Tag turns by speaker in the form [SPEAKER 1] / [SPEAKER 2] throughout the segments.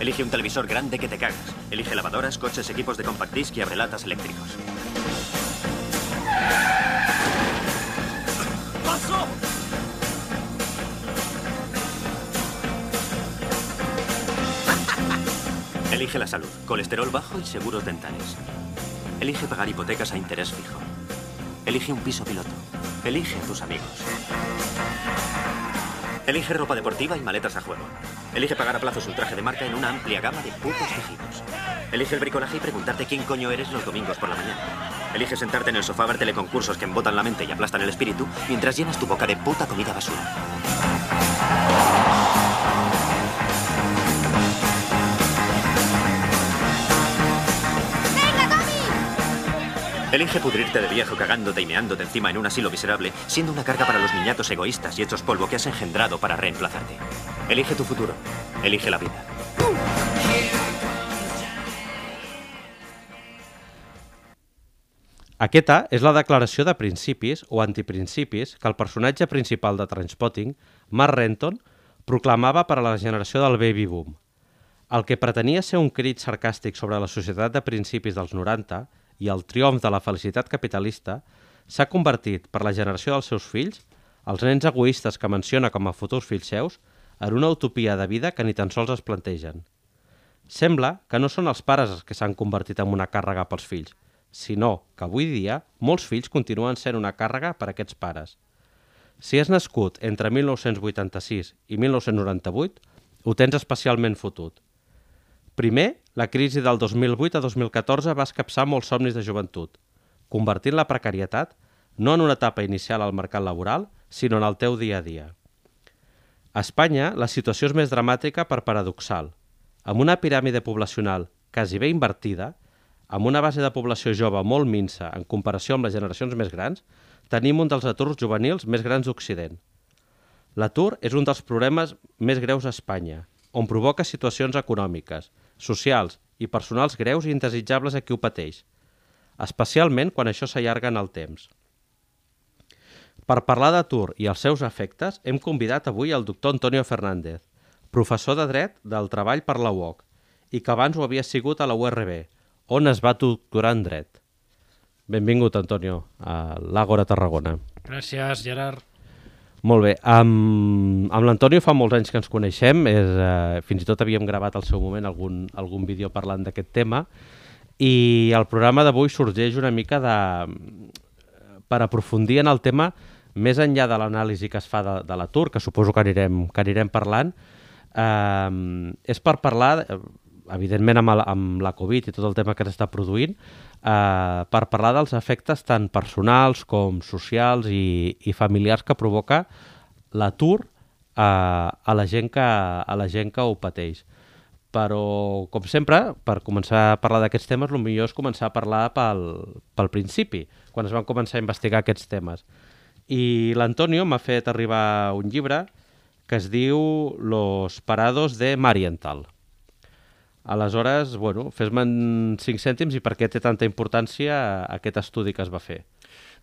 [SPEAKER 1] Elige un televisor grande que te cagas. Elige lavadoras, coches, equipos de compact disc y abrelatas eléctricos. ¡Paso! Elige la salud, colesterol bajo y seguros dentales. Elige pagar hipotecas a interés fijo. Elige un piso piloto. Elige a tus amigos. Elige ropa deportiva y maletas a juego. Elige pagar a plazos un traje de marca en una amplia gama de putos tejidos. Elige el bricolaje y preguntarte quién coño eres los domingos por la mañana. Elige sentarte en el sofá a ver teleconcursos que embotan la mente y aplastan el espíritu mientras llenas tu boca de puta comida basura. Elige pudrirte de viejo cagándote y meándote encima en un asilo miserable, siendo una carga para los niñatos egoístas y hechos polvo que has engendrado para reemplazarte. Elige tu futuro. Elige la vida.
[SPEAKER 2] Aquesta és la declaració de principis o antiprincipis que el personatge principal de Transpotting, Mark Renton, proclamava per a la generació del baby boom. El que pretenia ser un crit sarcàstic sobre la societat de principis dels 90 i el triomf de la felicitat capitalista s'ha convertit per la generació dels seus fills, els nens egoistes que menciona com a futurs fills seus, en una utopia de vida que ni tan sols es plantegen. Sembla que no són els pares els que s'han convertit en una càrrega pels fills, sinó que avui dia molts fills continuen sent una càrrega per a aquests pares. Si has nascut entre 1986 i 1998, ho tens especialment fotut. Primer, la crisi del 2008 a 2014 va escapçar molts somnis de joventut, convertint la precarietat no en una etapa inicial al mercat laboral, sinó en el teu dia a dia. A Espanya, la situació és més dramàtica per paradoxal. Amb una piràmide poblacional quasi bé invertida, amb una base de població jove molt minsa en comparació amb les generacions més grans, tenim un dels aturs juvenils més grans d'Occident. L'atur és un dels problemes més greus a Espanya, on provoca situacions econòmiques, socials i personals greus i indesitjables a qui ho pateix, especialment quan això s'allarga en el temps. Per parlar d'atur i els seus efectes, hem convidat avui el doctor Antonio Fernández, professor de dret del treball per la UOC, i que abans ho havia sigut a la URB, on es va doctorar en dret. Benvingut, Antonio, a l'Àgora Tarragona.
[SPEAKER 3] Gràcies, Gerard.
[SPEAKER 2] Molt bé. Amb, amb l'Antonio fa molts anys que ens coneixem, és, eh, fins i tot havíem gravat al seu moment algun, algun vídeo parlant d'aquest tema, i el programa d'avui sorgeix una mica de, per aprofundir en el tema més enllà de l'anàlisi que es fa de, de l'atur, que suposo que anirem, que anirem parlant, eh, és per parlar, eh, evidentment amb, el, amb la Covid i tot el tema que s'està produint, eh, per parlar dels efectes tant personals com socials i, i familiars que provoca l'atur eh, a, la gent que, a la gent que ho pateix. Però, com sempre, per començar a parlar d'aquests temes, el millor és començar a parlar pel, pel principi, quan es van començar a investigar aquests temes. I l'Antonio m'ha fet arribar un llibre que es diu Los parados de Marienthal. Aleshores, bueno, fes-me en 5 cèntims i per què té tanta importància aquest estudi que es va fer?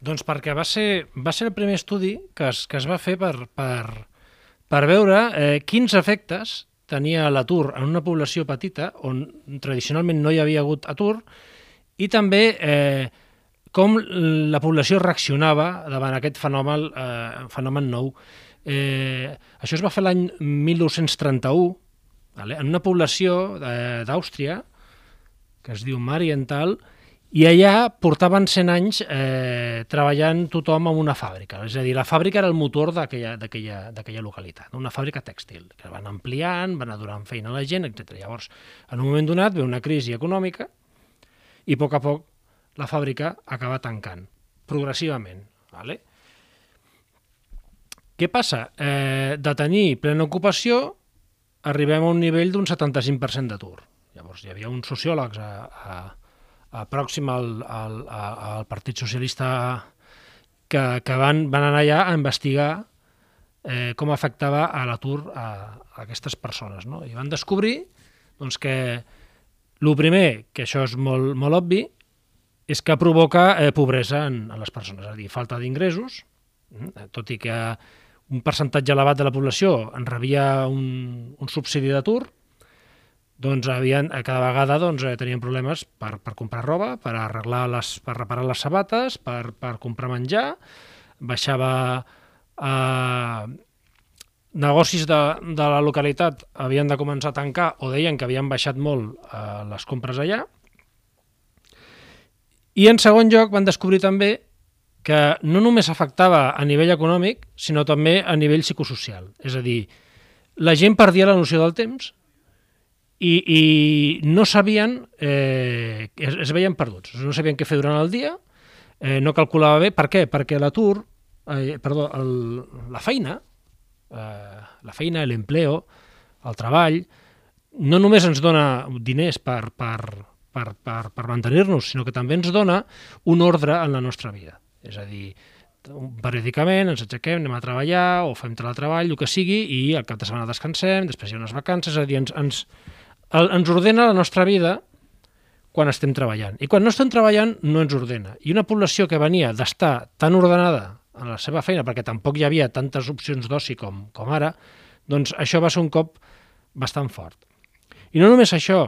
[SPEAKER 3] Doncs perquè va ser, va ser el primer estudi que es, que es va fer per, per, per veure eh, quins efectes tenia l'atur en una població petita on tradicionalment no hi havia hagut atur i també eh, com la població reaccionava davant aquest fenomen, eh, fenomen nou. Eh, això es va fer l'any 1931 vale? en una població eh, d'Àustria que es diu Marienthal i allà portaven 100 anys eh, treballant tothom en una fàbrica. És a dir, la fàbrica era el motor d'aquella localitat, una fàbrica tèxtil, que van ampliant, van donant feina a la gent, etc. Llavors, en un moment donat ve una crisi econòmica i a poc a poc la fàbrica acaba tancant, progressivament. Vale? Què passa? Eh, de tenir plena ocupació arribem a un nivell d'un 75% d'atur. Llavors hi havia uns sociòlegs a, a, a pròxim al, al, al Partit Socialista que, que van, van anar allà a investigar eh, com afectava a l'atur a, a aquestes persones. No? I van descobrir doncs, que el primer, que això és molt, molt obvi, és que provoca eh, pobresa en, en les persones, és a dir, falta d'ingressos, mm, tot i que un percentatge elevat de la població en rebia un, un subsidi d'atur, doncs havien, cada vegada doncs, eh, tenien problemes per, per comprar roba, per arreglar les, per reparar les sabates, per, per comprar menjar, baixava eh, negocis de, de la localitat havien de començar a tancar o deien que havien baixat molt eh, les compres allà. I en segon lloc van descobrir també que no només afectava a nivell econòmic, sinó també a nivell psicosocial. És a dir, la gent perdia la noció del temps i, i no sabien, eh, es, es veien perduts, no sabien què fer durant el dia, eh, no calculava bé. Per què? Perquè l'atur, eh, perdó, el, la feina, eh, la feina, l'empleo, el treball, no només ens dona diners per, per, per, per, per mantenir-nos, sinó que també ens dona un ordre en la nostra vida. És a dir, periòdicament ens aixequem, anem a treballar o fem treball, el que sigui, i al cap de setmana descansem, després hi ha unes vacances, és a dir, ens, ens, el, ens ordena la nostra vida quan estem treballant. I quan no estem treballant no ens ordena. I una població que venia d'estar tan ordenada en la seva feina, perquè tampoc hi havia tantes opcions d'oci com, com ara, doncs això va ser un cop bastant fort. I no només això,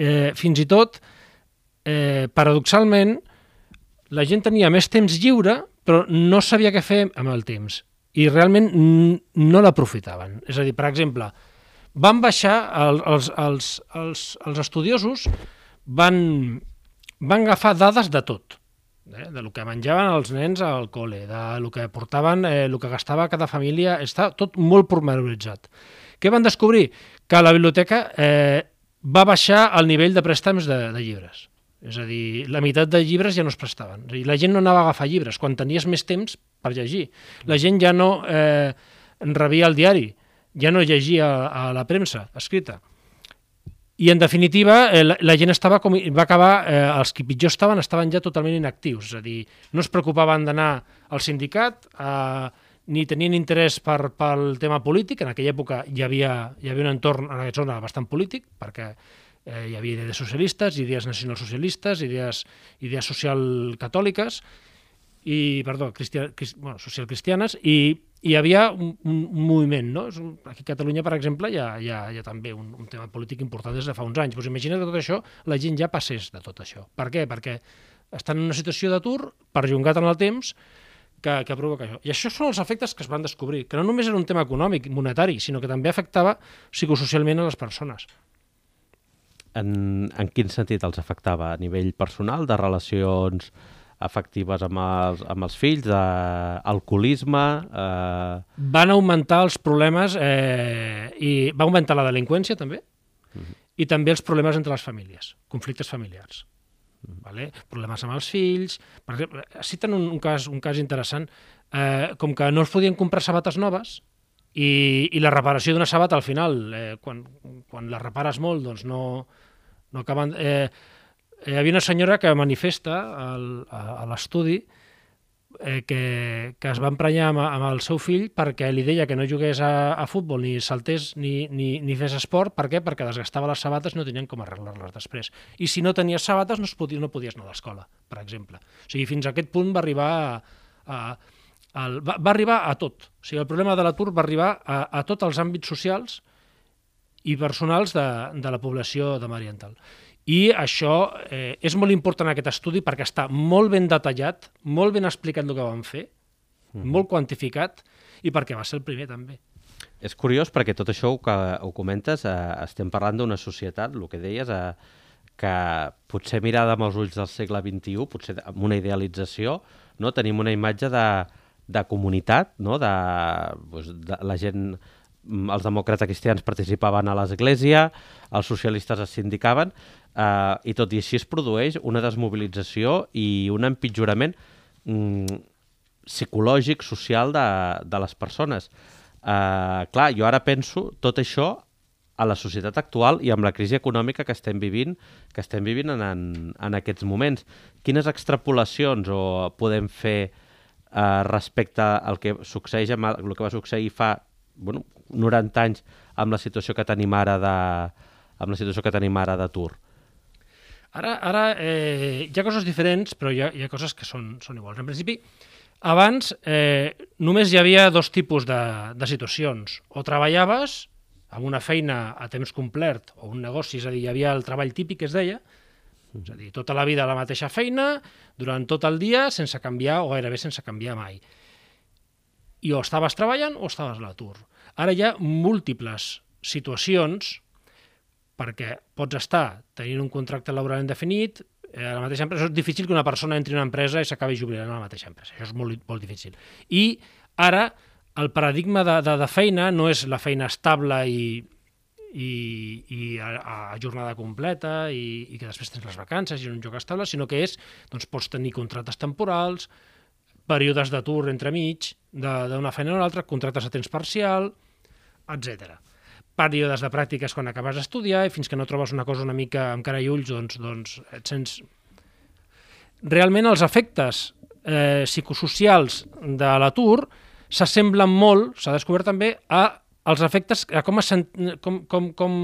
[SPEAKER 3] eh, fins i tot, eh, paradoxalment, la gent tenia més temps lliure, però no sabia què fer amb el temps. I realment no l'aprofitaven. És a dir, per exemple, van baixar, el, els, els, els, els estudiosos van, van agafar dades de tot eh? de lo que menjaven els nens al col·le, de lo que portaven, eh, el que gastava cada família, està tot molt pormenoritzat. Què van descobrir? Que la biblioteca eh, va baixar el nivell de préstecs de, de llibres. És a dir, la meitat de llibres ja no es prestaven. És dir, la gent no anava a agafar llibres quan tenies més temps per llegir. La gent ja no eh, rebia el diari, ja no llegia a la premsa escrita. I, en definitiva, eh, la, la gent estava com, va acabar, eh, els que pitjor estaven, estaven ja totalment inactius, és a dir, no es preocupaven d'anar al sindicat, eh, ni tenien interès per, pel tema polític, en aquella època hi havia, hi havia un entorn en aquesta zona bastant polític, perquè eh, hi havia idees socialistes, idees nacionalsocialistes, idees, idees socialcatòliques, i, perdó, cristian, crist, bueno, socialcristianes, i hi havia un, un, un moviment, no? Aquí a Catalunya, per exemple, hi ha, hi ha, hi ha també un, un tema polític important des de fa uns anys. Pues imagina't que tot això, la gent ja passés de tot això. Per què? Perquè estan en una situació d'atur, perllongat en el temps, que, que provoca això. I això són els efectes que es van descobrir, que no només era un tema econòmic, monetari, sinó que també afectava psicosocialment a les persones.
[SPEAKER 2] En, en quin sentit els afectava? A nivell personal, de relacions afectives amb els, amb els fills, d'alcoholisme... Eh...
[SPEAKER 3] Van augmentar els problemes eh, i va augmentar la delinqüència també uh mhm. -huh. i també els problemes entre les famílies, conflictes familiars. Vale? Problemes amb els fills... Per exemple, citen un, un, cas, un cas interessant, eh, com que no els podien comprar sabates noves i, i la reparació d'una sabata al final, eh, quan, quan la repares molt, doncs no, no acaben... Eh, hi havia una senyora que manifesta al, a, a l'estudi eh, que, que es va emprenyar amb, amb el seu fill perquè li deia que no jugués a, a futbol, ni saltés, ni, ni, ni fes esport. Per què? Perquè desgastava les sabates i no tenien com arreglar-les després. I si no tenies sabates no, es podia, no podies anar a l'escola, per exemple. O sigui, fins a aquest punt va arribar a, a, a, va, va arribar a tot. O sigui, el problema de l'atur va arribar a, a tots els àmbits socials i personals de, de la població de Mariental. I això eh, és molt important aquest estudi perquè està molt ben detallat, molt ben explicat el que van fer, mm. molt quantificat i perquè va ser el primer també.
[SPEAKER 2] És curiós perquè tot això que ho comentes, eh, estem parlant d'una societat, el que deies, eh, que potser mirada amb els ulls del segle XXI, potser amb una idealització, no? tenim una imatge de, de comunitat, no? de, doncs, de la gent els demòcrates cristians participaven a l'església, els socialistes es sindicaven, eh, i tot i així es produeix una desmobilització i un empitjorament mm, psicològic, social de, de les persones. Eh, clar, jo ara penso tot això a la societat actual i amb la crisi econòmica que estem vivint que estem vivint en, en, en aquests moments. Quines extrapolacions o podem fer eh, respecte al que succeeix amb el, el que va succeir fa bueno, 90 anys amb la situació que tenim ara de amb la situació que tenim ara d'atur?
[SPEAKER 3] Ara, ara eh, hi ha coses diferents, però hi ha, hi ha coses que són, són iguals. En principi, abans eh, només hi havia dos tipus de, de situacions. O treballaves amb una feina a temps complet o un negoci, és a dir, hi havia el treball típic que es deia, és a dir, tota la vida la mateixa feina, durant tot el dia, sense canviar o gairebé sense canviar mai. I o estaves treballant o estaves a l'atur. Ara hi ha múltiples situacions perquè pots estar tenint un contracte laboral indefinit, eh, a la mateixa empresa, és difícil que una persona entri en una empresa i s'acabi jubilant a la mateixa empresa. Això és molt, molt difícil. I ara el paradigma de, de, de feina no és la feina estable i, i, i a, a jornada completa i, i que després tens les vacances i un joc estable, sinó que és, doncs pots tenir contractes temporals, períodes d'atur entremig d'una feina o una altra, contractes a temps parcial, etc. Períodes de pràctiques quan acabes d'estudiar i fins que no trobes una cosa una mica amb cara i ulls, doncs, doncs et sents... Realment els efectes eh, psicosocials de l'atur s'assemblen molt, s'ha descobert també, a els efectes, a com, es, com, com, com,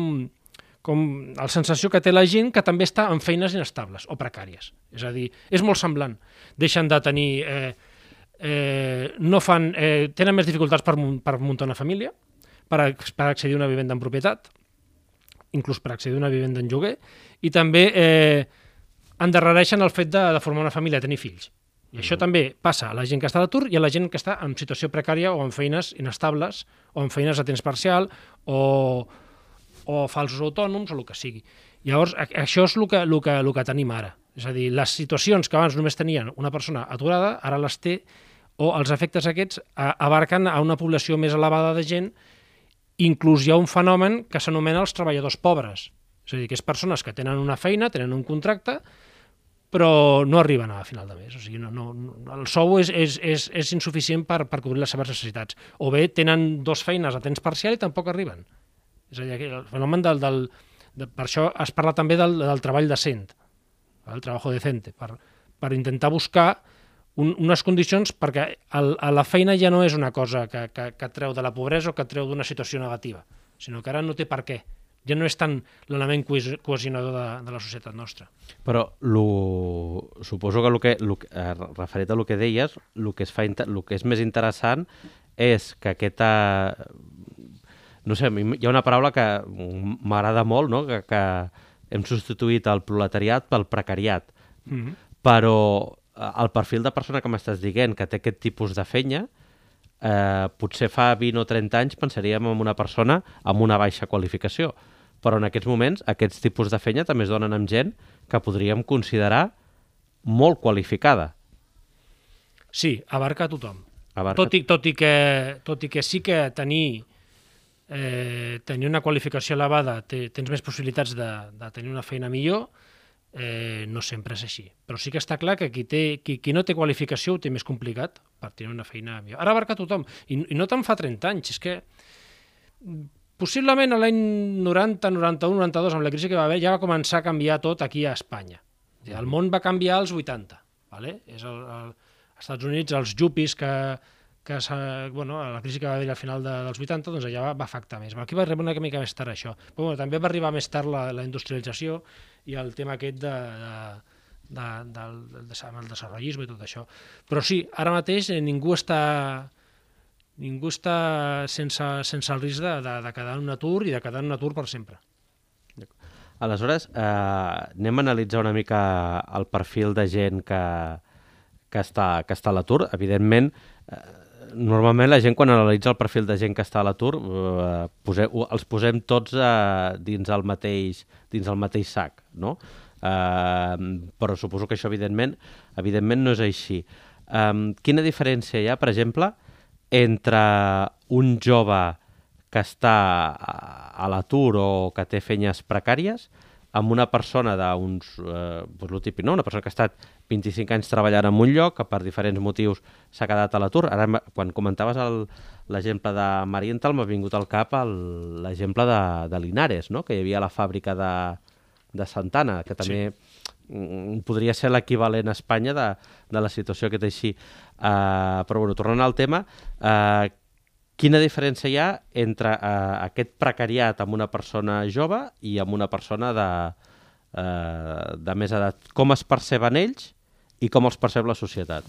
[SPEAKER 3] com la sensació que té la gent que també està en feines inestables o precàries. És a dir, és molt semblant. Deixen de tenir... Eh, eh, no fan, eh, tenen més dificultats per, per muntar una família, per, per accedir a una vivenda en propietat, inclús per accedir a una vivenda en lloguer, i també eh, endarrereixen el fet de, de formar una família, tenir fills. I això també passa a la gent que està a l'atur i a la gent que està en situació precària o en feines inestables o en feines a temps parcial o, o falsos autònoms o el que sigui. Llavors, això és el que, el, que, el que tenim ara. És a dir, les situacions que abans només tenien una persona aturada, ara les té, o els efectes aquests abarquen a una població més elevada de gent, inclús hi ha un fenomen que s'anomena els treballadors pobres. És a dir, que és persones que tenen una feina, tenen un contracte, però no arriben a final de mes. O sigui, no, no, el sou és, és, és, és insuficient per, per cobrir les seves necessitats. O bé tenen dos feines a temps parcial i tampoc arriben. És a dir, el fenomen del... del de, per això es parla també del, del treball decent, el treball decente, per, per intentar buscar un, unes condicions perquè el, la feina ja no és una cosa que, que, que treu de la pobresa o que treu d'una situació negativa, sinó que ara no té per què ja no és tant l'element cohesionador de, de la societat nostra.
[SPEAKER 2] Però lo, suposo que, lo que, lo, eh, referit a el que deies, el que, es fa, el que és més interessant és que aquesta... No sé, hi ha una paraula que m'agrada molt, no? que, que hem substituït el proletariat pel precariat. Mm -hmm. Però el perfil de persona que m'estàs dient que té aquest tipus de feina, eh, potser fa 20 o 30 anys pensaríem en una persona amb una baixa qualificació però en aquests moments aquests tipus de feina també es donen amb gent que podríem considerar molt qualificada.
[SPEAKER 3] Sí, abarca tothom. Abarca... Tot, i, tot, i que, tot i que sí que tenir, eh, tenir una qualificació elevada té, tens més possibilitats de, de tenir una feina millor, eh, no sempre és així. Però sí que està clar que qui, té, qui, qui no té qualificació ho té més complicat per tenir una feina millor. Ara abarca tothom, i, i no te'n fa 30 anys, és que Possiblement a l'any 90, 91, 92, amb la crisi que va haver, ja va començar a canviar tot aquí a Espanya. El món va canviar als 80. Vale? És el, el, als Estats Units, els jupis que, que bueno, la crisi que va haver al final de, dels 80, doncs allà va, va afectar més. Aquí va arribar una mica més tard això. Però bueno, també va arribar més tard la, la industrialització i el tema aquest de, de, de, del, del, del desenvolupisme i tot això. Però sí, ara mateix eh, ningú està ningú està sense, sense el risc de, de, de quedar en un atur i de quedar en un atur per sempre.
[SPEAKER 2] Aleshores, eh, anem a analitzar una mica el perfil de gent que, que està, que està a l'atur. Evidentment, eh, normalment la gent quan analitza el perfil de gent que està a l'atur eh, pose, els posem tots eh, dins, el mateix, dins el mateix sac, no? Eh, però suposo que això evidentment, evidentment no és així. Eh, quina diferència hi ha, per exemple, entre un jove que està a l'atur o que té feines precàries amb una persona d'uns, eh, doncs típic, no? una persona que ha estat 25 anys treballant en un lloc, que per diferents motius s'ha quedat a l'atur. Ara, quan comentaves el, l'exemple de Marienthal, m'ha vingut al cap el- l'exemple de, de Linares, no? que hi havia la fàbrica de, de Santana, que també sí. podria ser l'equivalent a Espanya de, de la situació que té així. Uh, però bueno, tornant al tema, uh, quina diferència hi ha entre uh, aquest precariat amb una persona jove i amb una persona de, uh, de més edat? Com es perceben ells i com els percep la societat?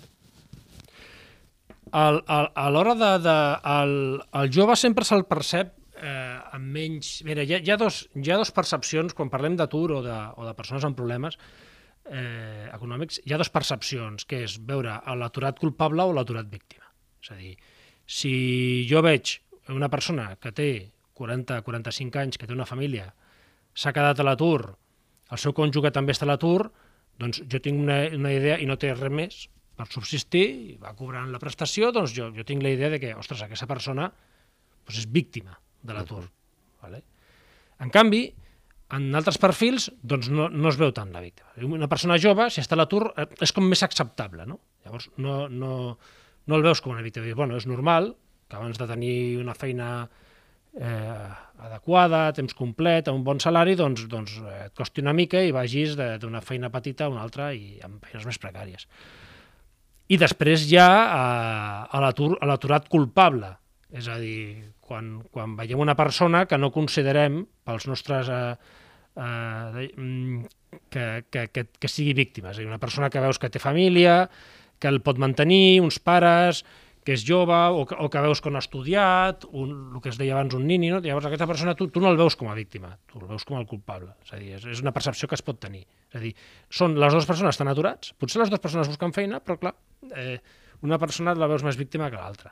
[SPEAKER 3] Al, al, a l'hora de... de el, el jove sempre se'l percep eh, amb menys... Mira, hi ha, hi, ha dos, hi ha dos percepcions, quan parlem d'atur o, de, o de persones amb problemes eh, econòmics, hi ha dos percepcions, que és veure l'aturat culpable o l'aturat víctima. És a dir, si jo veig una persona que té 40-45 anys, que té una família, s'ha quedat a l'atur, el seu cònjuge també està a l'atur, doncs jo tinc una, una idea i no té res més per subsistir, i va cobrant la prestació, doncs jo, jo tinc la idea de que, ostres, aquesta persona doncs és víctima de l'atur. Vale? En canvi, en altres perfils doncs no, no es veu tant la víctima. Una persona jove, si està a l'atur, eh, és com més acceptable. No? Llavors, no, no, no el veus com una víctima. Bueno, és normal que abans de tenir una feina eh, adequada, temps complet, a un bon salari, doncs, doncs eh, et costi una mica i vagis d'una feina petita a una altra i amb feines més precàries. I després ha eh, a a l'aturat culpable, és a dir, quan, quan veiem una persona que no considerem pels nostres... Eh, eh, mm, que, que, que, que sigui víctima. És a dir, una persona que veus que té família, que el pot mantenir, uns pares, que és jove, o que, o que veus que no ha estudiat, un, el que es deia abans un nini, no? llavors aquesta persona tu, tu no el veus com a víctima, tu el veus com el culpable. És a dir, és, és una percepció que es pot tenir. És a dir, són les dues persones estan aturats, potser les dues persones busquen feina, però clar, eh, una persona la veus més víctima que l'altra.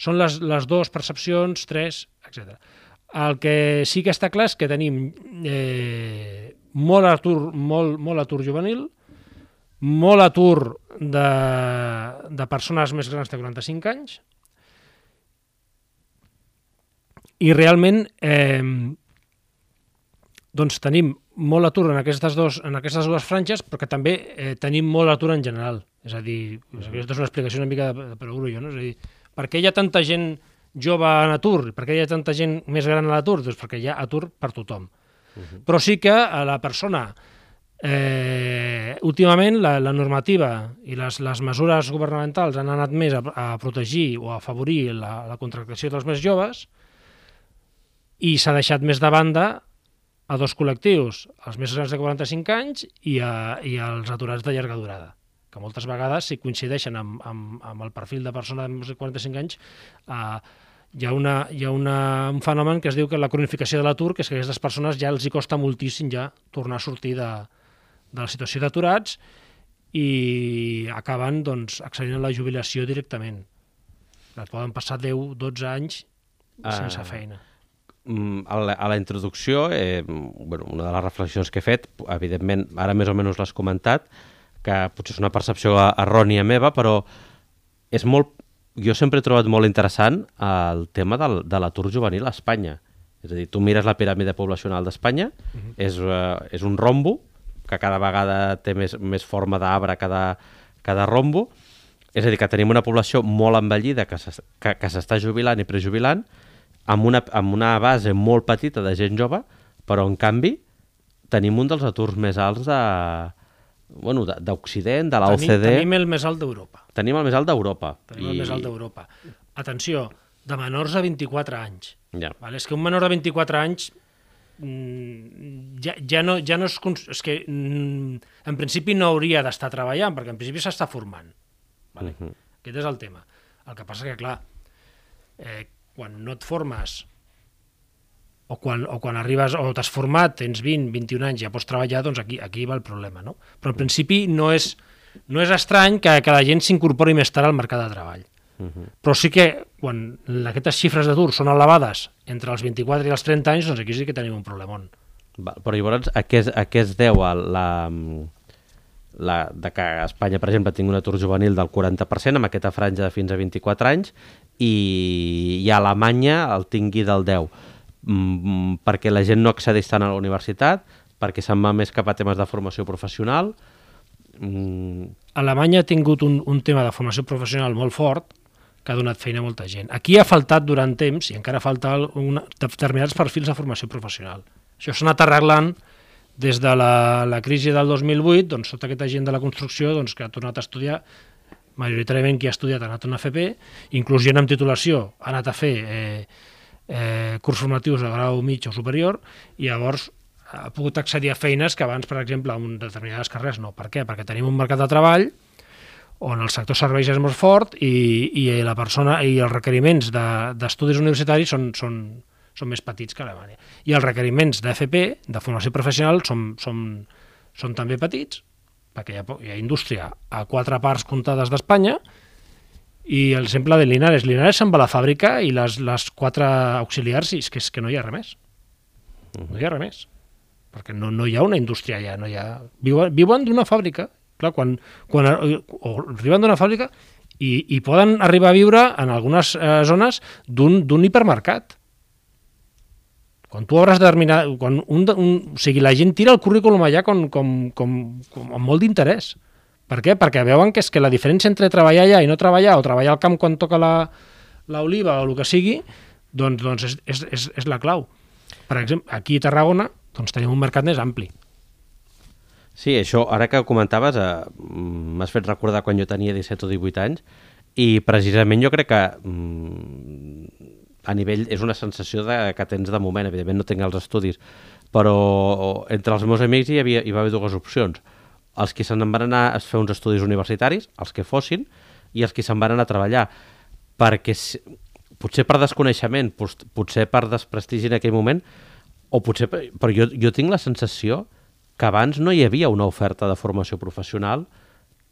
[SPEAKER 3] Són les, les dues percepcions, tres, etc. El que sí que està clar és que tenim eh, molt atur, molt, molt atur juvenil, molt atur de, de persones més grans de 45 anys i realment eh, doncs tenim molt atur en aquestes, dos, en aquestes dues franges, però que també eh, tenim molt atur en general. És a dir, aquesta és una explicació una mica de, de perogrullo, no? És a dir, per què hi ha tanta gent jove en atur? Per què hi ha tanta gent més gran a l'atur? Doncs perquè hi ha atur per tothom. Uh -huh. Però sí que a la persona Eh, últimament la, la normativa i les, les mesures governamentals han anat més a, a protegir o a afavorir la, la contractació dels més joves i s'ha deixat més de banda a dos col·lectius, els més grans de 45 anys i, a, i als aturats de llarga durada que moltes vegades, si coincideixen amb, amb, amb el perfil de persona de més de 45 anys, eh, hi ha, una, hi ha una, un fenomen que es diu que la cronificació de l'atur, que és que a aquestes persones ja els hi costa moltíssim ja tornar a sortir de, de la situació d'aturats i acaben doncs, accedint a la jubilació directament. Et poden passar 10-12 anys sense
[SPEAKER 2] Ah.
[SPEAKER 3] feina.
[SPEAKER 2] Mm, a la, a la introducció, eh, bueno, una de les reflexions que he fet, evidentment, ara més o menys l'has comentat, que potser és una percepció errònia meva, però és molt, jo sempre he trobat molt interessant el tema del, de l'atur juvenil a Espanya. És a dir, tu mires la piràmide poblacional d'Espanya, uh -huh. és, uh, és un rombo, que cada vegada té més, més forma d'arbre cada, cada rombo, és a dir, que tenim una població molt envellida que s'es- que, que s'està jubilant i prejubilant, amb una, amb una base molt petita de gent jove, però en canvi tenim un dels aturs més alts de bueno, de- d'Occident, de, de la
[SPEAKER 3] Tenim, tenim el més alt d'Europa.
[SPEAKER 2] tenim el més alt d'Europa.
[SPEAKER 3] Tenim el més alt d'Europa. Atenció, de menors a 24 anys.
[SPEAKER 2] Ja.
[SPEAKER 3] Vale? És que un menor de 24 anys ja, ja, no, ja no és... cons- És que mm, en principi no hauria d'estar treballant, perquè en principi s'està formant. Vale? Uh -huh. Aquest és el tema. El que passa que, clar, eh, quan no et formes o quan, o quan arribes o t'has format, tens 20, 21 anys, ja pots treballar, doncs aquí, aquí va el problema. No? Però en principi no és, no és estrany que, que la gent s'incorpori més tard al mercat de treball. Uh -huh. Però sí que quan aquestes xifres d'atur són elevades entre els 24 i els 30 anys, doncs aquí sí que tenim un problemon.
[SPEAKER 2] Va, però llavors a què, a què es deu a la, la, de que Espanya, per exemple, tingui un atur juvenil del 40% amb aquesta franja de fins a 24 anys i, i a Alemanya el tingui del 10%. Mm, perquè la gent no accedeix tant a la universitat, perquè se'n va més cap a temes de formació professional. Mm,
[SPEAKER 3] Alemanya ha tingut un, un tema de formació professional molt fort, que ha donat feina a molta gent. Aquí ha faltat durant temps, i encara falta una, determinats perfils de formació professional. Això s'ha anat arreglant des de la, la crisi del 2008, doncs tota aquesta gent de la construcció doncs, que ha tornat a estudiar, majoritàriament qui ha estudiat ha anat a una FP, inclús gent amb titulació ha anat a fer eh, eh, curs formatius de grau mig o superior, i llavors ha pogut accedir a feines que abans, per exemple, en determinades carreres no. Per què? Perquè tenim un mercat de treball on el sector serveis és molt fort i, i la persona i els requeriments d'estudis de, universitaris són, són, són més petits que a Alemanya. I els requeriments d'FP, de formació professional, són, són, són també petits, perquè hi ha, hi ha indústria a quatre parts comptades d'Espanya, i el exemple de Linares. Linares se'n va a la fàbrica i les, les quatre auxiliars, és que, és que no hi ha res més. No hi ha res més. Perquè no, no hi ha una indústria allà, no hi ha... Viuen, viuen d'una fàbrica Clar, quan, quan o arriben d'una fàbrica i, i poden arribar a viure en algunes eh, zones d'un hipermercat. Quan tu obres determinar... Quan un, un, o sigui, la gent tira el currículum allà com, com, com, com amb molt d'interès. Per què? Perquè veuen que és que la diferència entre treballar allà i no treballar, o treballar al camp quan toca l'oliva o el que sigui, doncs, doncs és, és, és, és la clau. Per exemple, aquí a Tarragona doncs tenim un mercat més ampli.
[SPEAKER 2] Sí, això, ara que ho comentaves, eh, m'has fet recordar quan jo tenia 17 o 18 anys i precisament jo crec que mm, a nivell és una sensació de, que tens de moment, evidentment no tinc els estudis, però entre els meus amics hi, havia, hi va haver dues opcions. Els que se'n van anar a fer uns estudis universitaris, els que fossin, i els que se'n van anar a treballar. Perquè potser per desconeixement, potser per desprestigi en aquell moment, o potser, però jo, jo tinc la sensació que abans no hi havia una oferta de formació professional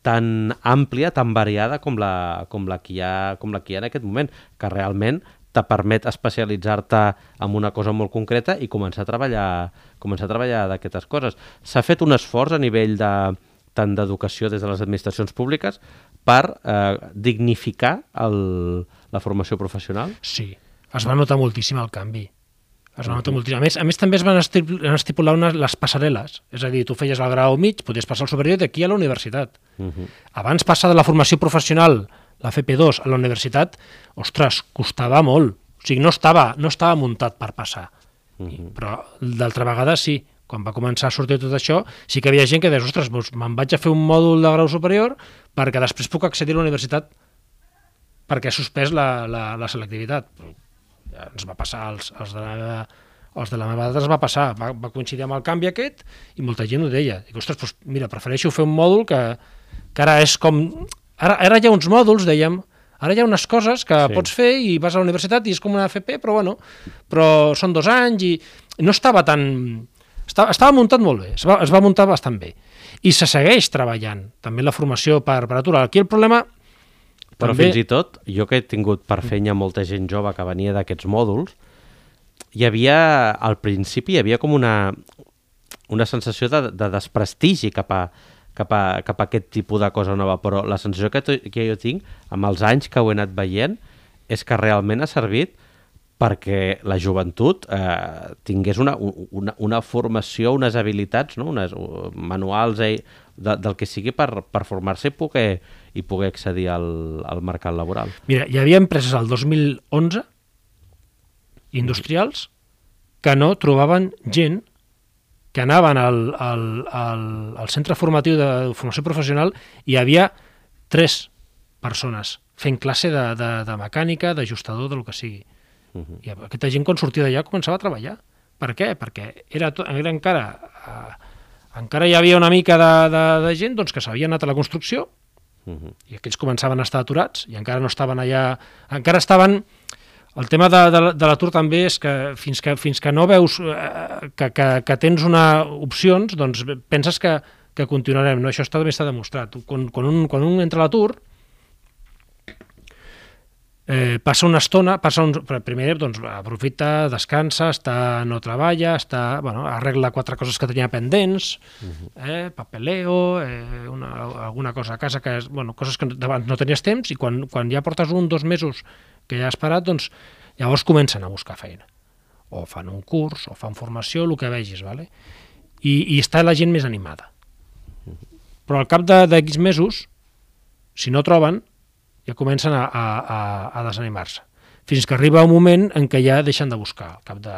[SPEAKER 2] tan àmplia, tan variada com la, com la, que, hi ha, com la que hi ha en aquest moment, que realment te permet especialitzar-te en una cosa molt concreta i començar a treballar, començar a treballar d'aquestes coses. S'ha fet un esforç a nivell de, tant d'educació des de les administracions públiques per eh, dignificar el, la formació professional?
[SPEAKER 3] Sí, es va notar moltíssim el canvi. Es nota moltíssim. A més, a més també es van estipular unes, les passarel·les. És a dir, tu feies el grau mig, podies passar al superior d'aquí a la universitat. Uh -huh. Abans passar de la formació professional, la FP2, a la universitat, ostres, costava molt. O sigui, no estava, no estava muntat per passar. Uh -huh. Però d'altra vegada sí, quan va començar a sortir tot això, sí que havia gent que deia, ostres, doncs me'n vaig a fer un mòdul de grau superior perquè després puc accedir a la universitat perquè ha suspès la, la, la selectivitat ens va passar als, als de la els de la meva edat es va passar, va, va coincidir amb el canvi aquest i molta gent ho deia. Dic, ostres, doncs, mira, prefereixo fer un mòdul que, que ara és com... Ara, ara hi ha uns mòduls, dèiem, ara hi ha unes coses que sí. pots fer i vas a la universitat i és com una FP, però bueno, però són dos anys i no estava tan... Estava, estava muntat molt bé, es va, es va muntar bastant bé. I se segueix treballant, també la formació per, per aturar. Aquí el problema
[SPEAKER 2] però També... fins i tot, jo que he tingut per feina molta gent jove que venia d'aquests mòduls, hi havia, al principi, hi havia com una, una sensació de, de desprestigi cap a, cap, a, cap a aquest tipus de cosa nova, però la sensació que, to, que jo tinc, amb els anys que ho he anat veient, és que realment ha servit perquè la joventut eh, tingués una, una, una formació, unes habilitats, no? unes manuals eh, de, del que sigui per, per formar-se i poder, i poder accedir al, al mercat laboral.
[SPEAKER 3] Mira, hi havia empreses al 2011 industrials que no trobaven gent que anaven al, al, al, al centre formatiu de formació professional i hi havia tres persones fent classe de, de, de mecànica, d'ajustador, del que sigui. Uh -huh. I aquesta gent, quan sortia d'allà, començava a treballar. Per què? Perquè era, tot, era encara... Eh, encara hi havia una mica de, de, de gent doncs, que s'havia anat a la construcció Uh -huh. I aquells començaven a estar aturats i encara no estaven allà... Encara estaven... El tema de, de, de l'atur també és que fins que, fins que no veus eh, que, que, que tens una opcions, doncs penses que, que continuarem. No? Això està, també està demostrat. Quan, quan, un, quan un entra a l'atur, eh, passa una estona, passa un, primer doncs, aprofita, descansa, està, no treballa, està, bueno, arregla quatre coses que tenia pendents, uh -huh. eh, papeleo, eh, una, alguna cosa a casa, que és, bueno, coses que abans no tenies temps, i quan, quan ja portes un, dos mesos que ja has parat, doncs llavors comencen a buscar feina. O fan un curs, o fan formació, el que vegis, ¿vale? I, i està la gent més animada. Però al cap de, de mesos, si no troben, ja comencen a, a, a, a desanimar-se. Fins que arriba un moment en què ja deixen de buscar. Al cap de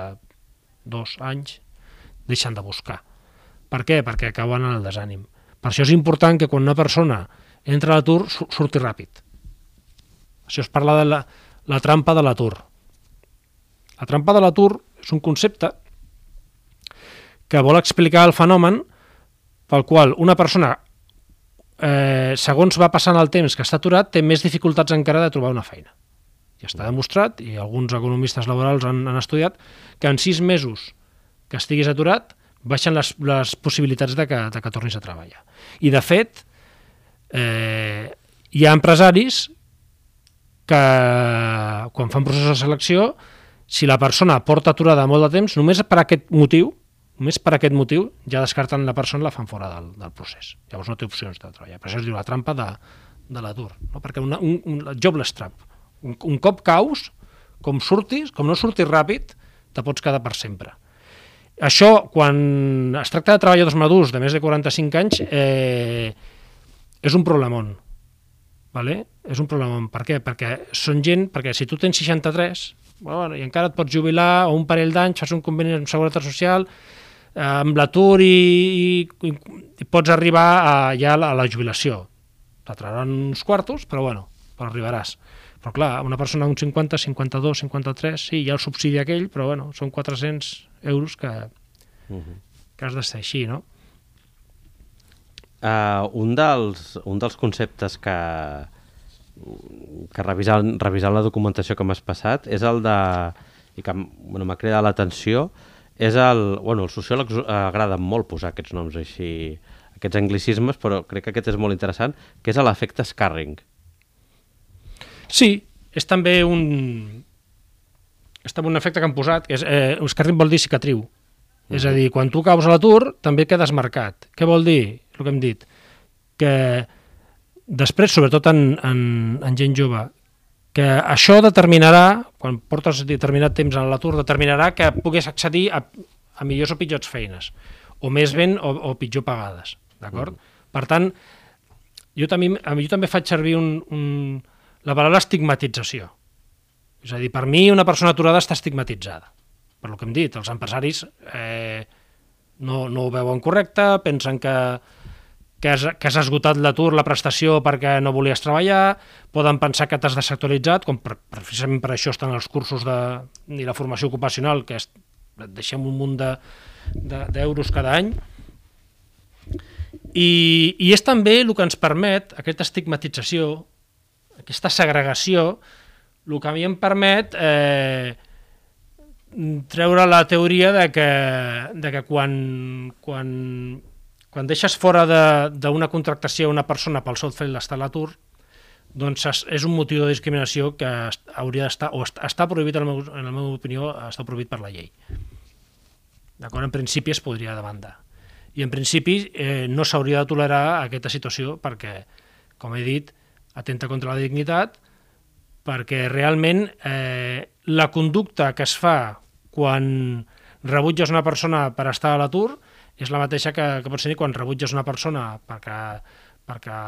[SPEAKER 3] dos anys deixen de buscar. Per què? Perquè acaben en el desànim. Per això és important que quan una persona entra a l'atur surti ràpid. Això es parla de la, la trampa de l'atur. La trampa de l'atur és un concepte que vol explicar el fenomen pel qual una persona, eh, segons va passant el temps que està aturat, té més dificultats encara de trobar una feina. Ja està demostrat, i alguns economistes laborals han, han estudiat, que en sis mesos que estiguis aturat baixen les, les possibilitats de que, de que tornis a treballar. I, de fet, eh, hi ha empresaris que, quan fan processos de selecció, si la persona porta aturada molt de temps, només per aquest motiu, només per aquest motiu, ja descarten la persona i la fan fora del, del procés. Llavors no té opcions de treballar. Per això es diu la trampa de, de l'atur. No? Perquè una, un, un jobless trap. Un, un cop caus, com surtis, com no surtis ràpid, te pots quedar per sempre. Això, quan es tracta de treballadors madurs de més de 45 anys, eh, és un problemon. Vale? És un problemon. Per què? Perquè són gent, perquè si tu tens 63 bueno, i encara et pots jubilar o un parell d'anys, fas un conveni amb Seguretat Social, amb l'atur i, i, i pots arribar a, ja a la jubilació. T'atrauran uns quartos, però bueno, però arribaràs. Però clar, una persona d'un 50, 52, 53, sí, hi ha el subsidi aquell, però bueno, són 400 euros que, uh -huh. que has de ser així, no?
[SPEAKER 2] Uh, un, dels, un dels conceptes que, que revisant, revisant la documentació que m'has passat és el de, i que bueno, m'ha cridat l'atenció, és el... Bueno, els sociòlegs agrada molt posar aquests noms així, aquests anglicismes, però crec que aquest és molt interessant, que és l'efecte Scarring.
[SPEAKER 3] Sí, és també un, és també un efecte que han posat, que és, eh, Scarring vol dir cicatriu. -huh. És a dir, quan tu caus a l'atur, també quedes marcat. Què vol dir? El que hem dit. Que després, sobretot en, en, en gent jove, que això determinarà, quan portes determinat temps a l'atur, determinarà que puguis accedir a, a millors o pitjors feines, o més ben o, o pitjor pagades, d'acord? -huh. Per tant, jo també, jo també faig servir un, un, la paraula estigmatització. És a dir, per mi una persona aturada està estigmatitzada. Per lo que hem dit, els empresaris eh, no, no ho veuen correcte, pensen que, que has esgotat l'atur, la prestació perquè no volies treballar, poden pensar que t'has desactualitzat, com per, precisament per això estan els cursos de, i la formació ocupacional, que és, deixem un munt d'euros de, de, cada any, i, i és també el que ens permet, aquesta estigmatització, aquesta segregació, el que a mi em permet eh, treure la teoria de que, de que quan, quan, quan deixes fora d'una contractació una persona pel sol fet d'estar a l'atur, doncs és un motiu de discriminació que hauria d'estar, o està, està prohibit, en la, meva, en la meva opinió, està prohibit per la llei. D'acord? En principi es podria demandar. I en principi eh, no s'hauria de tolerar aquesta situació perquè, com he dit, atenta contra la dignitat, perquè realment eh, la conducta que es fa quan rebutges una persona per estar a l'atur és la mateixa que, que pots tenir quan rebutges una persona perquè, perquè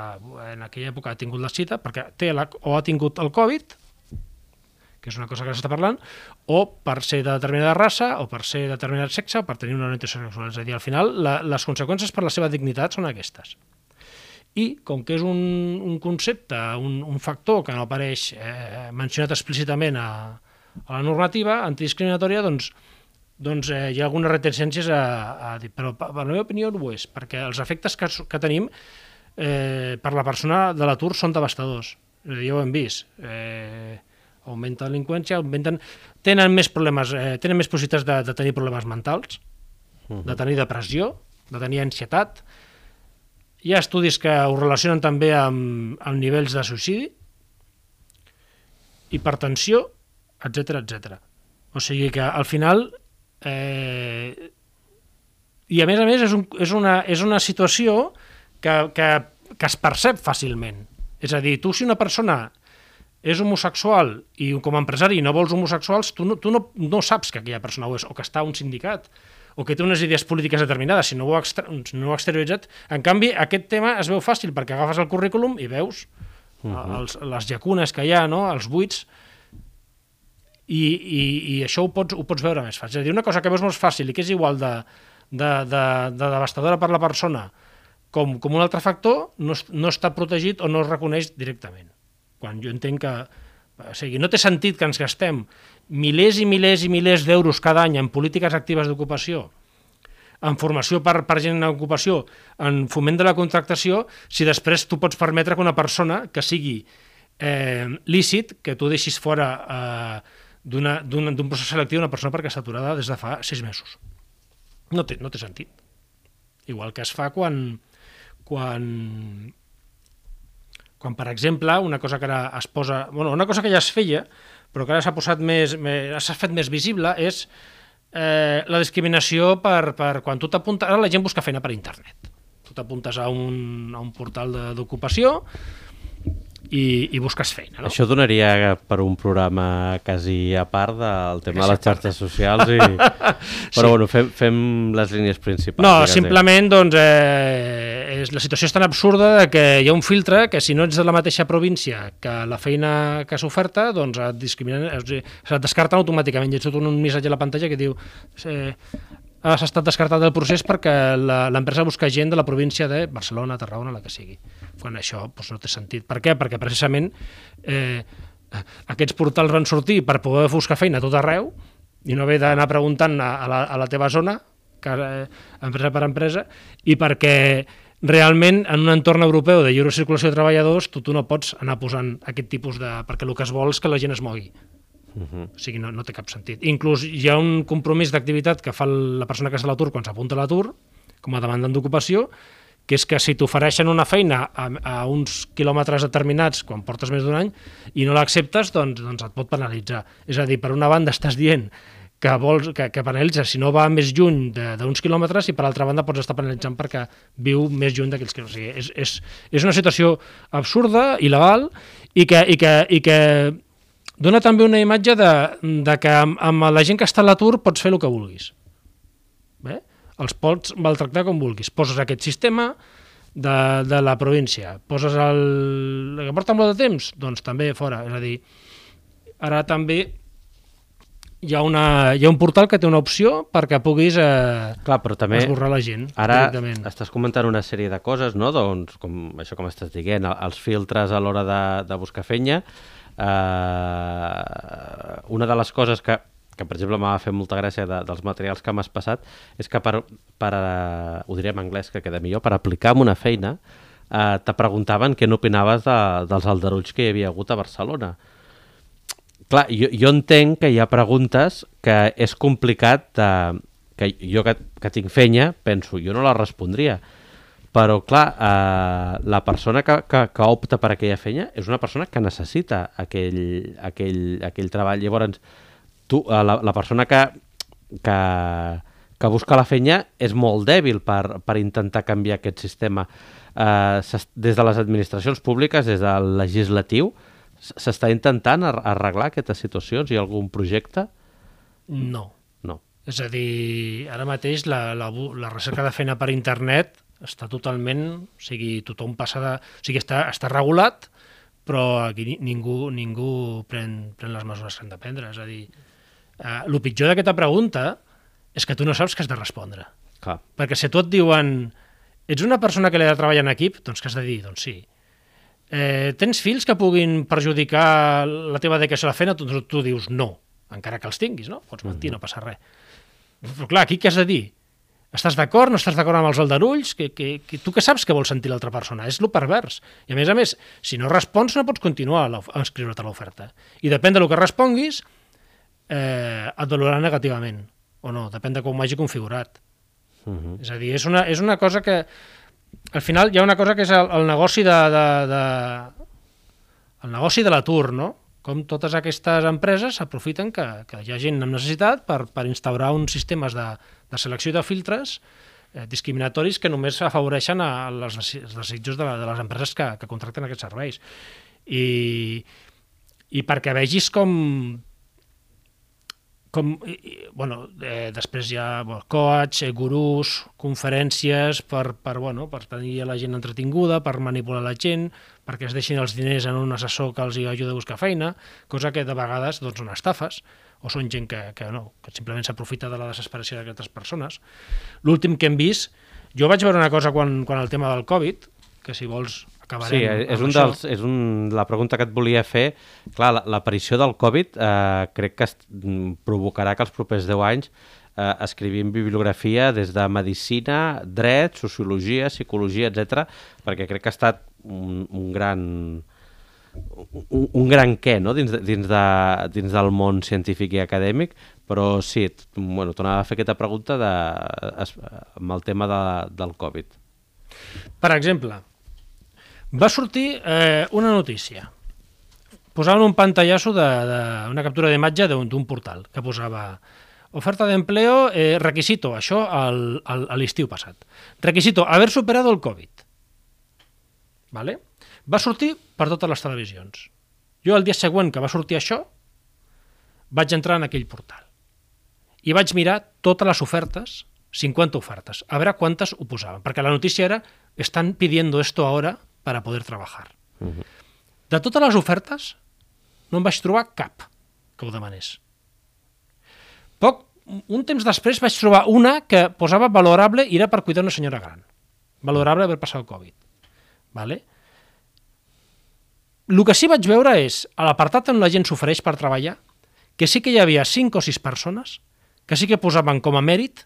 [SPEAKER 3] en aquella època ha tingut la cita, perquè té la, o ha tingut el Covid, que és una cosa que s'està parlant, o per ser de determinada raça, o per ser de determinat sexe, o per tenir una orientació sexual. És a dir, al final, la, les conseqüències per la seva dignitat són aquestes i com que és un, un concepte, un, un factor que no apareix eh, mencionat explícitament a, a la normativa antidiscriminatòria, doncs, doncs eh, hi ha algunes reticències a, a dir, però per la meva opinió no ho és, perquè els efectes que, que tenim eh, per la persona de l'atur són devastadors, ja ho hem vist, eh, augmenta la delinqüència, augmenten, tenen més problemes, eh, tenen més possibilitats de, de tenir problemes mentals, uh -huh. de tenir depressió, de tenir ansietat, hi ha estudis que ho relacionen també amb, amb nivells de suïcidi, hipertensió, etc etc. O sigui que al final eh, i a més a més és, un, és, una, és una situació que, que, que es percep fàcilment. És a dir, tu si una persona és homosexual i com a empresari no vols homosexuals, tu no, tu no, no saps que aquella persona ho és o que està a un sindicat o que té unes idees polítiques determinades, si no ho, ha, no ho ha exterioritzat. En canvi, aquest tema es veu fàcil perquè agafes el currículum i veus uh -huh. els, les llacunes que hi ha, no? els buits, i, i, i això ho pots, ho pots veure més fàcil. És dir, una cosa que veus molt fàcil i que és igual de, de, de, de devastadora per la persona com, com un altre factor, no, no està protegit o no es reconeix directament. Quan jo entenc que o sigui, no té sentit que ens gastem milers i milers i milers d'euros cada any en polítiques actives d'ocupació en formació per, per gent en ocupació, en foment de la contractació, si després tu pots permetre que una persona que sigui eh, lícit, que tu deixis fora eh, d'un procés selectiu una persona perquè està aturada des de fa sis mesos. No té, no té sentit. Igual que es fa quan, quan, quan, per exemple, una cosa que ara es posa... Bueno, una cosa que ja es feia, però que ara s'ha posat més, més s'ha fet més visible, és eh, la discriminació per, per quan tu t'apuntes... Ara la gent busca feina per internet. Tu t'apuntes a, un, a un portal d'ocupació i, i busques feina. No?
[SPEAKER 2] Això donaria per un programa quasi a part del tema de les xarxes socials, i... però sí. bueno, fem, fem les línies principals.
[SPEAKER 3] No, simplement doncs, eh, és, la situació és tan absurda de que hi ha un filtre que si no ets de la mateixa província que la feina que s'oferta, doncs et discriminen, et descarten automàticament. Hi ha tot un missatge a la pantalla que diu eh, has estat descartat del procés perquè l'empresa busca gent de la província de Barcelona, Tarragona, la que sigui. Quan això doncs, no té sentit. Per què? Perquè precisament eh, aquests portals van sortir per poder buscar feina a tot arreu i no haver d'anar preguntant a, a, la, a la teva zona, que, eh, empresa per empresa, i perquè realment en un entorn europeu de lliure circulació de treballadors tu, tu no pots anar posant aquest tipus de... perquè el que es vol és que la gent es mogui. Uh -huh. O sigui, no, no té cap sentit. Inclús hi ha un compromís d'activitat que fa la persona que està a l'atur quan s'apunta a l'atur, com a demandant d'ocupació, que és que si t'ofereixen una feina a, a uns quilòmetres determinats quan portes més d'un any i no l'acceptes, doncs, doncs et pot penalitzar. És a dir, per una banda estàs dient que, vols, que, que penalitza si no va més lluny d'uns quilòmetres i per altra banda pots estar penalitzant perquè viu més lluny d'aquells quilòmetres. O sigui, és, és, és una situació absurda, il·legal, i que, i que, i que dona també una imatge de, de que amb, amb la gent que està a l'atur pots fer el que vulguis. Bé? Els pots maltractar com vulguis. Poses aquest sistema de, de la província, poses el, el que porta molt de temps, doncs també fora. És a dir, ara també hi ha, una, hi ha un portal que té una opció perquè puguis eh,
[SPEAKER 2] Clar, però també
[SPEAKER 3] esborrar la gent
[SPEAKER 2] ara estàs comentant una sèrie de coses, no? doncs, com això com estàs dient, els filtres a l'hora de, de buscar feina, eh, una de les coses que, que per exemple, m'ha fet molta gràcia de, dels materials que m'has passat, és que per, per uh, ho diré en anglès que queda millor, per aplicar en una feina, eh, te preguntaven què n'opinaves de, dels aldarulls que hi havia hagut a Barcelona. Clar, jo, jo entenc que hi ha preguntes que és complicat de, que jo que, que tinc feina, penso, jo no la respondria, però clar, eh, la persona que, que, que opta per aquella feina és una persona que necessita aquell, aquell, aquell treball. Llavors, tu, eh, la, la persona que, que, que busca la feina és molt dèbil per, per intentar canviar aquest sistema. Eh, des de les administracions públiques, des del legislatiu, s'està intentant arreglar aquestes situacions? Hi ha algun projecte?
[SPEAKER 3] No.
[SPEAKER 2] No.
[SPEAKER 3] És a dir, ara mateix la, la, la recerca de feina per internet està totalment... O sigui, tothom passa de... O sigui, està, està regulat, però aquí ningú, ningú pren, pren les mesures que han de prendre. És a dir, eh, el pitjor d'aquesta pregunta és que tu no saps què has de respondre.
[SPEAKER 2] Clar.
[SPEAKER 3] Perquè si tu et diuen ets una persona que li ha de treballar en equip, doncs què has de dir? Doncs sí. Eh, tens fills que puguin perjudicar la teva dedicació a la feina? Tu, tu dius no, encara que els tinguis, no? Pots mentir, mm -hmm. no passa res. Però clar, aquí què has de dir? Estàs d'acord? No estàs d'acord amb els aldarulls? Que, que, que, tu què saps que vol sentir l'altra persona? És lo pervers. I a més a més, si no respons no pots continuar a, a inscriure't a l'oferta. I depèn del que responguis, eh, et valorarà negativament o no, depèn de com ho hagi configurat. Uh -huh. És a dir, és una, és una cosa que... Al final hi ha una cosa que és el, el negoci de, de, de, el negoci de l'atur, no? com totes aquestes empreses s'aprofiten que, que hi ha gent amb necessitat per, per instaurar uns sistemes de, de selecció de filtres eh, discriminatoris que només afavoreixen a les, els desitjos de, la, de les empreses que, que contracten aquests serveis. I, i perquè vegis com com, i, i, bueno, eh, després hi ha bueno, coach, eh, gurús, conferències per, per, bueno, per tenir la gent entretinguda, per manipular la gent, perquè es deixin els diners en un assessor que els ajuda a buscar feina, cosa que de vegades doncs, són estafes, o són gent que, que, no, que simplement s'aprofita de la desesperació d'aquestes persones. L'últim que hem vist, jo vaig veure una cosa quan, quan el tema del Covid, que si vols acabarem
[SPEAKER 2] Sí, és un
[SPEAKER 3] això.
[SPEAKER 2] dels, és un, la pregunta que et volia fer. Clar, la- l'aparició del Covid eh, crec que est- mm, provocarà que els propers 10 anys eh, escrivim bibliografia des de medicina, dret, sociologia, psicologia, etc, perquè crec que ha estat un, un gran un, un gran què no? dins, de, dins, de, dins del món científic i acadèmic, però sí, bueno, tornava a fer aquesta pregunta de, es, amb el tema de, del Covid.
[SPEAKER 3] Per exemple, va sortir eh, una notícia. Posaven un pantallasso de, de una captura d'imatge d'un portal que posava oferta d'empleo, eh, requisito, això al, al, a l'estiu passat. Requisito, haver superado el Covid. Vale? Va sortir per totes les televisions. Jo el dia següent que va sortir això, vaig entrar en aquell portal. I vaig mirar totes les ofertes, 50 ofertes, a veure quantes ho posaven. Perquè la notícia era, están pidiendo esto ahora para poder trabajar. De totes les ofertes, no em vaig trobar cap que ho demanés. Poc, un temps després vaig trobar una que posava valorable i era per cuidar una senyora gran. Valorable haver passat el Covid. Vale? El que sí vaig veure és, a l'apartat on la gent s'ofereix per treballar, que sí que hi havia 5 o 6 persones que sí que posaven com a mèrit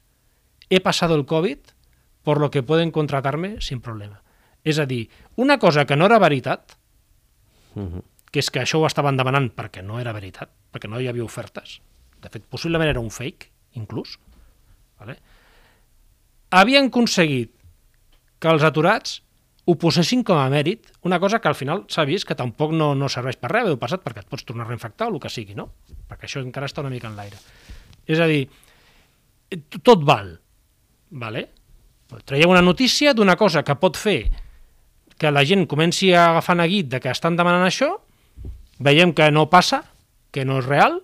[SPEAKER 3] he passat el Covid por lo que pueden contratarme sin problema. És a dir, una cosa que no era veritat, que és que això ho estaven demanant perquè no era veritat, perquè no hi havia ofertes, de fet, possiblement era un fake, inclús, vale? havien aconseguit que els aturats ho posessin com a mèrit, una cosa que al final s'ha vist que tampoc no, no serveix per res, passat perquè et pots tornar a reinfectar o el que sigui, no? Perquè això encara està una mica en l'aire. És a dir, t- tot val, vale? Traieu una notícia d'una cosa que pot fer que la gent comenci a agafar neguit de que estan demanant això, veiem que no passa, que no és real,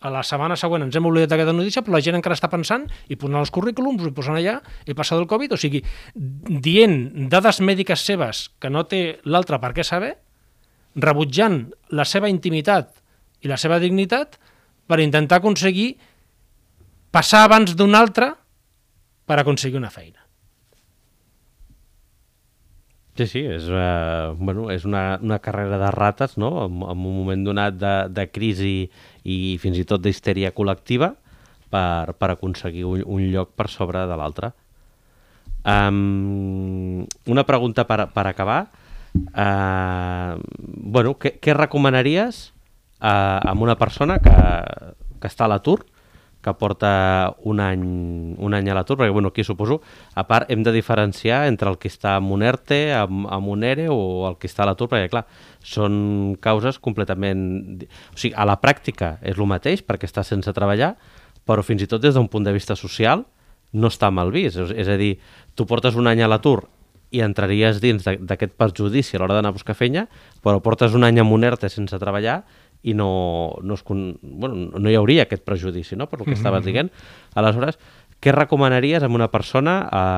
[SPEAKER 3] a la setmana següent ens hem oblidat d'aquesta notícia, però la gent encara està pensant i posant els currículums, i posant allà, he passat el Covid, o sigui, dient dades mèdiques seves que no té l'altre per què saber, rebutjant la seva intimitat i la seva dignitat per intentar aconseguir passar abans d'un altre per aconseguir una feina.
[SPEAKER 2] Sí, sí, és, uh, bueno, és una, una carrera de rates, no?, en, en un moment donat de, de crisi i fins i tot d'histèria col·lectiva per, per aconseguir un, un lloc per sobre de l'altre. Um, una pregunta per, per acabar. Uh, bueno, què, què recomanaries uh, amb una persona que, que està a l'atur, que porta un any, un any a l'atur, perquè bueno, aquí suposo, a part hem de diferenciar entre el que està amb un ERTE, amb, amb un ERE o el que està a l'atur, perquè clar, són causes completament... O sigui, a la pràctica és el mateix perquè està sense treballar, però fins i tot des d'un punt de vista social no està mal vist. És, a dir, tu portes un any a l'atur i entraries dins d'aquest perjudici a l'hora d'anar a buscar feina, però portes un any amb un ERTE sense treballar i no, no, es, bueno, no hi hauria aquest prejudici, no?, per el que estaves dient. Aleshores, què recomanaries a una persona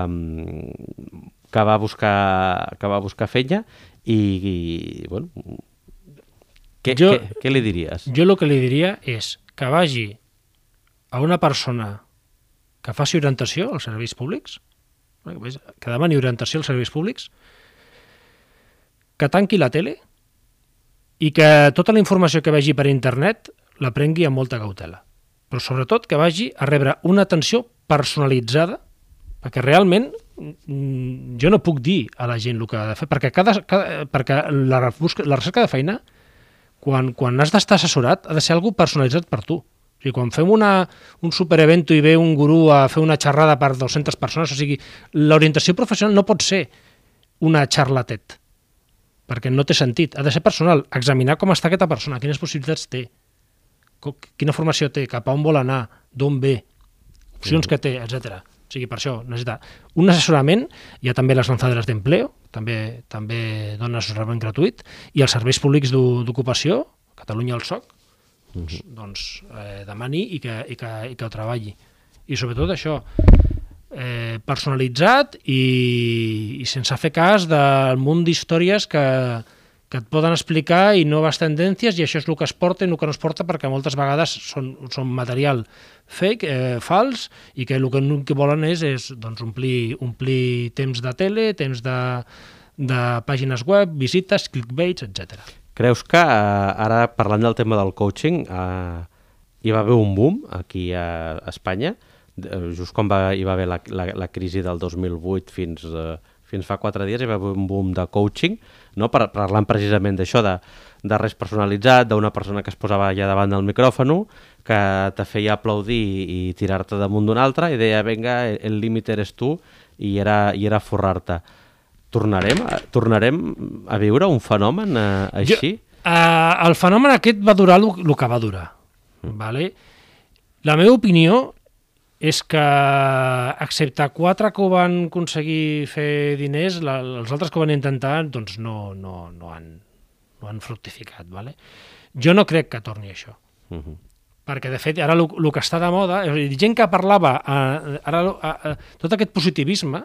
[SPEAKER 2] um, que, va buscar, que va buscar feina i, i bueno, què,
[SPEAKER 3] Jo-
[SPEAKER 2] què, què li diries?
[SPEAKER 3] Jo el que li diria és que vagi a una persona que faci orientació als serveis públics, que demani orientació als serveis públics, que tanqui la tele i que tota la informació que vegi per internet la prengui amb molta cautela. Però sobretot que vagi a rebre una atenció personalitzada, perquè realment mm, jo no puc dir a la gent el que ha de fer, perquè, cada, cada, perquè la, busca, la recerca de feina quan, quan has d'estar assessorat ha de ser algú personalitzat per tu. O sigui, quan fem una, un superevento i ve un gurú a fer una xerrada per 200 persones, o sigui, l'orientació professional no pot ser una xarlatet, perquè no té sentit. Ha de ser personal, examinar com està aquesta persona, quines possibilitats té, quina formació té, cap a on vol anar, d'on ve, opcions que té, etc. O sigui, per això necessita un assessorament, hi ha també les lanzaderes d'empleo, també també dona assessorament gratuït, i els serveis públics d'o- d'ocupació, Catalunya el SOC, doncs, doncs eh, demani i que, i, que, i que ho treballi. I sobretot això, eh, personalitzat i, i sense fer cas del munt d'històries que, que et poden explicar i noves tendències i això és el que es porta i el que no es porta perquè moltes vegades són, són material fake, eh, fals, i que el que, el que volen és, és doncs, omplir, omplir temps de tele, temps de, de pàgines web, visites, clickbaits, etc.
[SPEAKER 2] Creus que, eh, ara parlant del tema del coaching, eh, hi va haver un boom aquí a Espanya, just quan va, hi va haver la, la, la crisi del 2008 fins, eh, fins fa quatre dies, hi va haver un boom de coaching, no? Par parlant precisament d'això, de, de res personalitzat, d'una persona que es posava allà davant del micròfon, que te feia aplaudir i, i tirar-te damunt d'un altre, i deia, venga, el límit eres tu, i era, i era forrar-te. Tornarem, tornarem a viure un fenomen eh, així?
[SPEAKER 3] Jo, uh, el fenomen aquest va durar el que va durar. Mm. Vale? La meva opinió és que, excepte quatre que ho van aconseguir fer diners, la, els altres que ho van intentar doncs no, no, no, han, no han fructificat. Vale? Jo no crec que torni això. Uh -huh. Perquè, de fet, ara el que està de moda... Gent que parlava... Eh, ara, eh, tot aquest positivisme,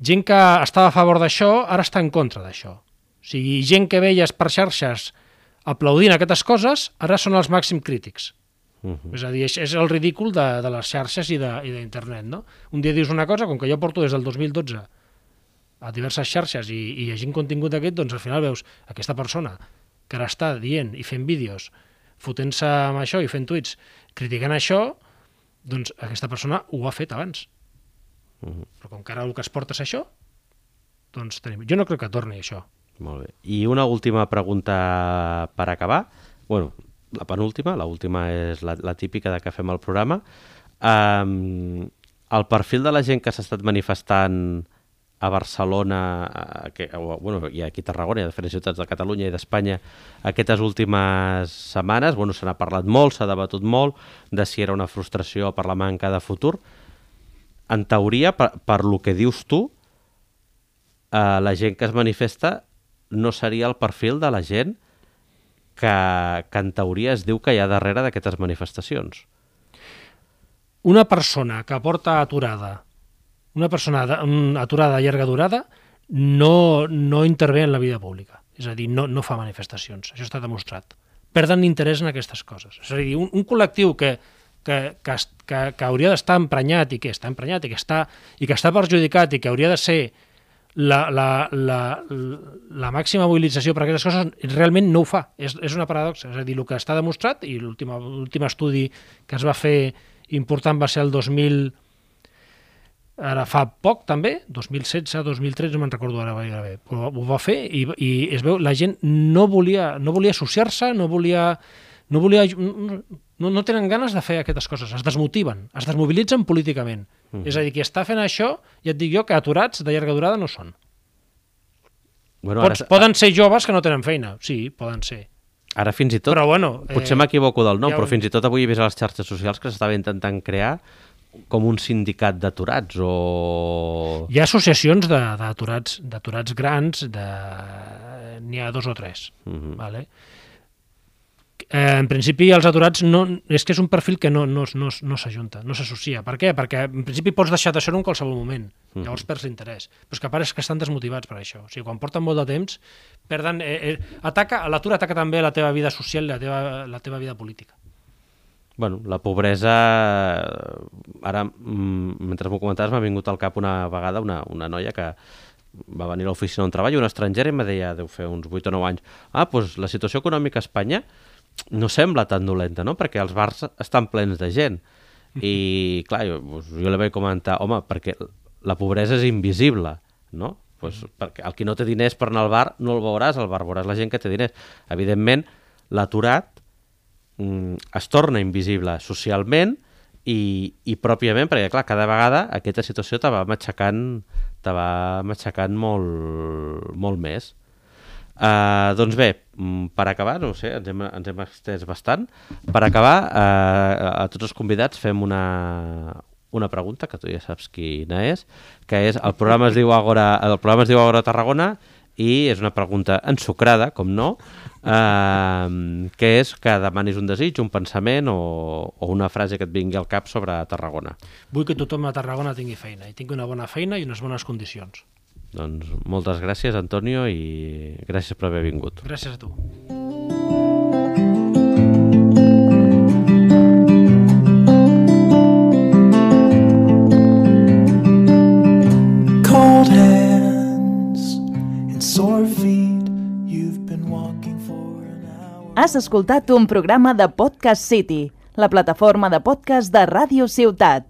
[SPEAKER 3] gent que estava a favor d'això, ara està en contra d'això. O sigui, gent que veies per xarxes aplaudint aquestes coses, ara són els màxims crítics. Uh -huh. És a dir, és, el ridícul de, de les xarxes i d'internet, no? Un dia dius una cosa, com que jo porto des del 2012 a diverses xarxes i, i llegint contingut d'aquest, doncs al final veus aquesta persona que ara està dient i fent vídeos, fotent-se amb això i fent tuits, criticant això, doncs aquesta persona ho ha fet abans. Uh -huh. Però com que ara el que es porta és això, doncs tenim... Jo no crec que torni això.
[SPEAKER 2] Molt bé. I una última pregunta per acabar. bueno, la penúltima, la última és la, la típica de que fem el programa. Um, el perfil de la gent que s'ha estat manifestant a Barcelona, a, que, o, bueno, i aquí a Tarragona i a diferents ciutats de Catalunya i d'Espanya aquestes últimes setmanes, bueno, se n'ha parlat molt, s'ha debatut molt de si era una frustració per la manca de futur. En teoria, per, per lo que dius tu, eh, la gent que es manifesta no seria el perfil de la gent que, que en teoria es diu que hi ha darrere d'aquestes manifestacions.
[SPEAKER 3] Una persona que porta aturada, una persona de, aturada a llarga durada, no, no intervé en la vida pública. És a dir, no, no fa manifestacions. Això està demostrat. Perden interès en aquestes coses. És a dir, un, un col·lectiu que, que, que, que, que hauria d'estar emprenyat i que està emprenyat i que està, i que està perjudicat i que hauria de ser la, la, la, la màxima mobilització per aquestes coses realment no ho fa. És, és una paradoxa. És a dir, el que està demostrat, i l'últim estudi que es va fer important va ser el 2000, ara fa poc també, 2016, 2013, no me'n recordo ara bé, però ho va fer i, i es veu, la gent no volia, no volia associar-se, no volia, no volia no, no tenen ganes de fer aquestes coses, es desmotiven, es desmobilitzen políticament. Mm -hmm. És a dir, qui està fent això, ja et dic jo que aturats de llarga durada no són. Bueno, Pots, ara... Poden ser joves que no tenen feina, sí, poden ser.
[SPEAKER 2] Ara fins i tot,
[SPEAKER 3] però, bueno,
[SPEAKER 2] potser eh, m'equivoco del nom, ja... però fins i tot avui he vist a les xarxes socials que s'estava intentant crear com un sindicat d'aturats o...
[SPEAKER 3] Hi ha associacions d'aturats d'aturats grans, de... n'hi ha dos o tres. Uh -huh. vale? Eh, en principi els aturats no, és que és un perfil que no, no, no, no s'ajunta, no s'associa. Per què? Perquè en principi pots deixar de ser en qualsevol moment, mm. llavors perds l'interès. Però és que pareix que estan desmotivats per això. O sigui, quan porten molt de temps, perden... Eh, eh, ataca, l'atur ataca també la teva vida social i la teva, la teva vida política.
[SPEAKER 2] Bueno, la pobresa... Ara, mm, mentre m'ho comentaves, m'ha vingut al cap una vegada una, una noia que va venir a l'oficina on treballo, una estrangera, i em deia, deu fer uns 8 o 9 anys, ah, doncs la situació econòmica a Espanya no sembla tan dolenta, no? Perquè els bars estan plens de gent. I, clar, jo, jo li vaig comentar, home, perquè la pobresa és invisible, no? Pues, perquè el qui no té diners per anar al bar no el veuràs al bar, veuràs la gent que té diners. Evidentment, l'aturat mm, es torna invisible socialment i, i pròpiament, perquè clar, cada vegada aquesta situació te va matxacant, te va matxacant molt, molt més. Uh, doncs bé, mm, per acabar, no sé, ens hem, ens hem estès bastant. Per acabar, uh, a tots els convidats fem una, una pregunta, que tu ja saps quina és, que és, el programa es diu Agora, el programa es diu Agora Tarragona i és una pregunta ensucrada, com no, eh, que és que demanis un desig, un pensament o, o una frase que et vingui al cap sobre Tarragona.
[SPEAKER 3] Vull que tothom a Tarragona tingui feina, i tingui una bona feina i unes bones condicions.
[SPEAKER 2] Doncs moltes gràcies, Antonio, i gràcies per haver vingut.
[SPEAKER 3] Gràcies a tu.
[SPEAKER 4] cold hands and sore feet. You've been walking for an hour.
[SPEAKER 5] Has escoltat un programa de Podcast City, la plataforma de podcast de Ràdio Ciutat.